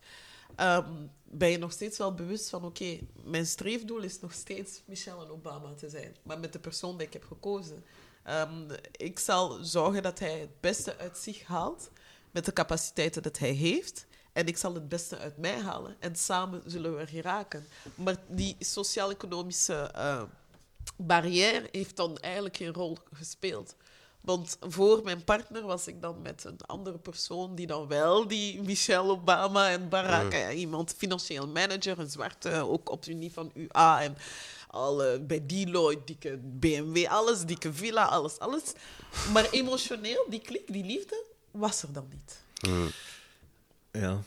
ehm, ben je nog steeds wel bewust van, oké, mijn streefdoel is nog steeds Michelle en Obama te zijn. Maar met de persoon die ik heb gekozen. Ehm, ik zal zorgen dat hij het beste uit zich haalt, met de capaciteiten dat hij heeft. En ik zal het beste uit mij halen. En samen zullen we geraken. Maar die sociaal-economische eh, barrière heeft dan eigenlijk geen rol gespeeld. Want voor mijn partner was ik dan met een andere persoon die dan wel die Michelle Obama en Barack, ja, iemand financieel manager, een zwarte, ook op het van UA en alle, bij Deloitte, dikke BMW, alles, dikke villa, alles, alles. Maar emotioneel, die klik, die liefde, was er dan niet. Ja.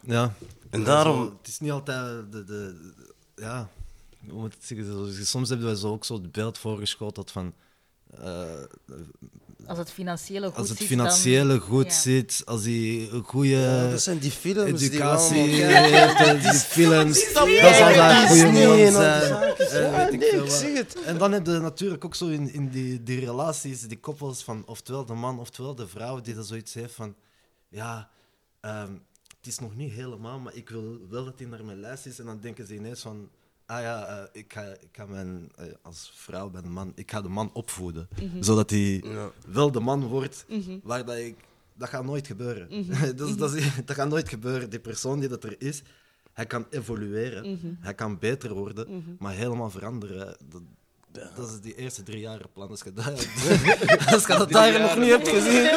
Ja. En daarom- Zo, het is niet altijd de... de, de- ja, hoe moet ik het zeggen? Soms hebben we zo ook zo het beeld voorgeschoteld van... eh, Als het financiële goed als het zit, financiële dan, goed ja. zit, als hij een goede Ja, dat zijn die films die educatie kijken. heeft, die films, dat zal dat een goede man die zijn. zaakjes. en Ja, nee, ik het. Dan heb je natuurlijk ook zo in, in die, die relaties, die koppels van oftewel de man oftewel de vrouw, die dat zoiets heeft van, ja, ehm, het is nog niet helemaal, maar ik wil wel dat hij naar mijn lijst is. En dan denken ze ineens van, ah ja, eh, ik, ga, ik ga mijn, eh, als vrouw bij de man, ik ga de man opvoeden. Zodat hij Ja. wel de man wordt waar dat ik... Dat gaat nooit gebeuren. dat, is- dat, is- dat gaat nooit gebeuren. Die persoon die dat er is, hij kan evolueren. Hij kan beter worden, maar helemaal veranderen. Dat, dat is die eerste drie jaren plan. Als je dat, als je dat daar nog niet hebt gezien.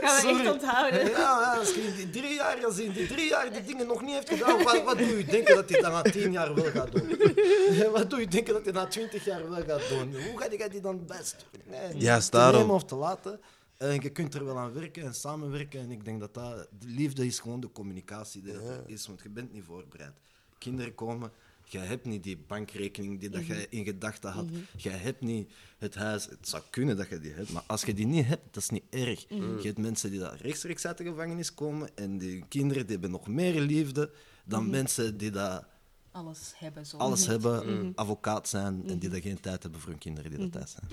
Gaan we echt onthouden. Ja, ja, als je in die drie jaar, als je in die drie jaar die dingen nog niet heeft gedaan, wat, wat doe je denken dat hij dat na tien jaar wel gaat doen? Wat doe je denken dat hij na twintig jaar wel gaat doen? Hoe ga je die dan best doen? Nee, Juist te nemen of te laten. En je kunt er wel aan werken en samenwerken. En ik denk dat dat... De liefde is gewoon de communicatie die dat er is, want je bent niet voorbereid. Kinderen komen... Jij hebt niet die bankrekening die dat jij in gedachten had. Jij hebt niet het huis. Het zou kunnen dat je die hebt, maar als je die niet hebt, dat is niet erg. Je hebt mensen die dat rechtstreeks uit de gevangenis komen en die kinderen die hebben nog meer liefde dan mensen die dat Alles hebben zo. alles hebben, advocaat zijn en die dat geen tijd hebben voor hun kinderen die dat thuis zijn.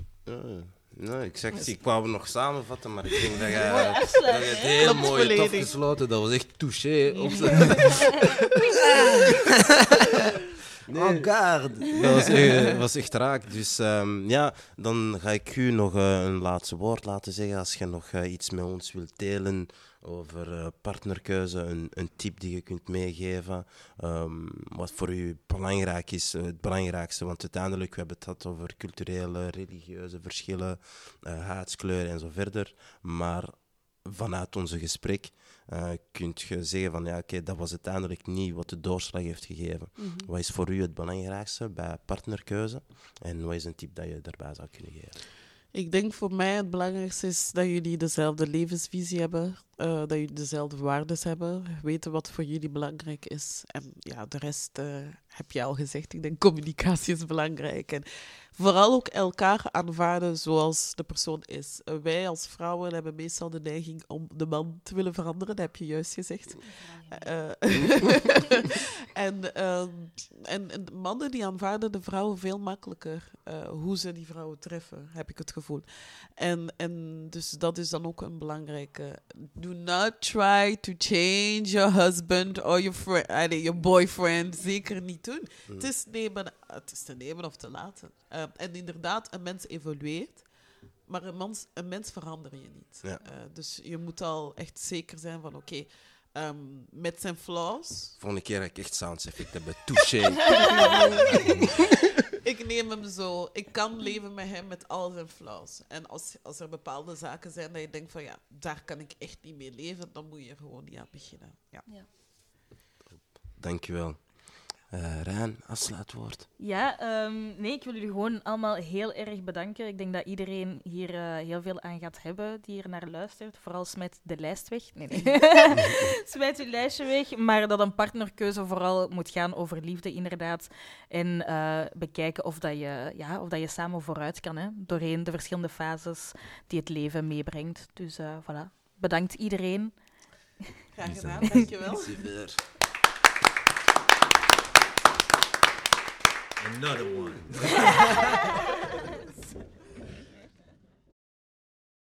Ja, nee, ik zeg ik wou het nog samenvatten, maar ik denk dat jij dat je het heel Klopt mooi hebt afgesloten. Dat was echt touché. Op Oh, God! Dat was echt, was echt raak. Dus ehm, ja, dan ga ik u nog eh, een laatste woord laten zeggen. Als je nog eh, iets met ons wilt delen over eh, partnerkeuze, een, een tip die je kunt meegeven. ehm, wat voor u belangrijk is, eh, het belangrijkste. Want uiteindelijk, we hebben het gehad over culturele, religieuze verschillen, eh huidskleur en zo verder. Maar vanuit onze gesprek eh kunt je zeggen van ja, oké, dat was uiteindelijk niet wat de doorslag heeft gegeven. Wat is voor u het belangrijkste bij partnerkeuze? En wat is een tip dat je daarbij zou kunnen geven? Ik denk voor mij het belangrijkste is dat jullie dezelfde levensvisie hebben, eh, dat jullie dezelfde waarden hebben, weten wat voor jullie belangrijk is. En ja, de rest eh, heb je al gezegd. Ik denk communicatie is belangrijk. En vooral ook elkaar aanvaarden zoals de persoon is. Eh, wij als vrouwen hebben meestal de neiging om de man te willen veranderen, dat heb je juist gezegd. Eh, en, ehm, en, en mannen die aanvaarden de vrouwen veel makkelijker eh, hoe ze die vrouwen treffen, heb ik het gevoel. En, en dus dat is dan ook een belangrijke. Do not try to change your husband or your, friend, allee, your boyfriend. Zeker niet doen. Het, is nemen, het is te nemen of te laten. Eh, en inderdaad, een mens evolueert. Maar een, mens, een mens verander je niet. Ja. Eh, dus je moet al echt zeker zijn van oké, ehm, met zijn flaws. Volgende keer ga ik echt sounds effect hebben. Touché. ik neem hem zo. Ik kan leven met hem met al zijn flaws. En als, als er bepaalde zaken zijn dat je denkt van ja, daar kan ik echt niet mee leven, dan moet je er gewoon niet aan beginnen. Ja. Dankjewel. Eh Rijn, afsluitwoord. Ja, ehm, nee, ik wil jullie gewoon allemaal heel erg bedanken. Ik denk dat iedereen hier eh, heel veel aan gaat hebben die hier naar luistert. Vooral smijt de lijst weg. Nee, nee. smijt je lijstje weg. Maar dat een partnerkeuze vooral moet gaan over liefde, inderdaad. En eh, bekijken of, dat je, ja, of dat je samen vooruit kan, hè, doorheen de verschillende fases die het leven meebrengt. Dus eh voilà. Bedankt iedereen. Graag gedaan, dankjewel. Another one.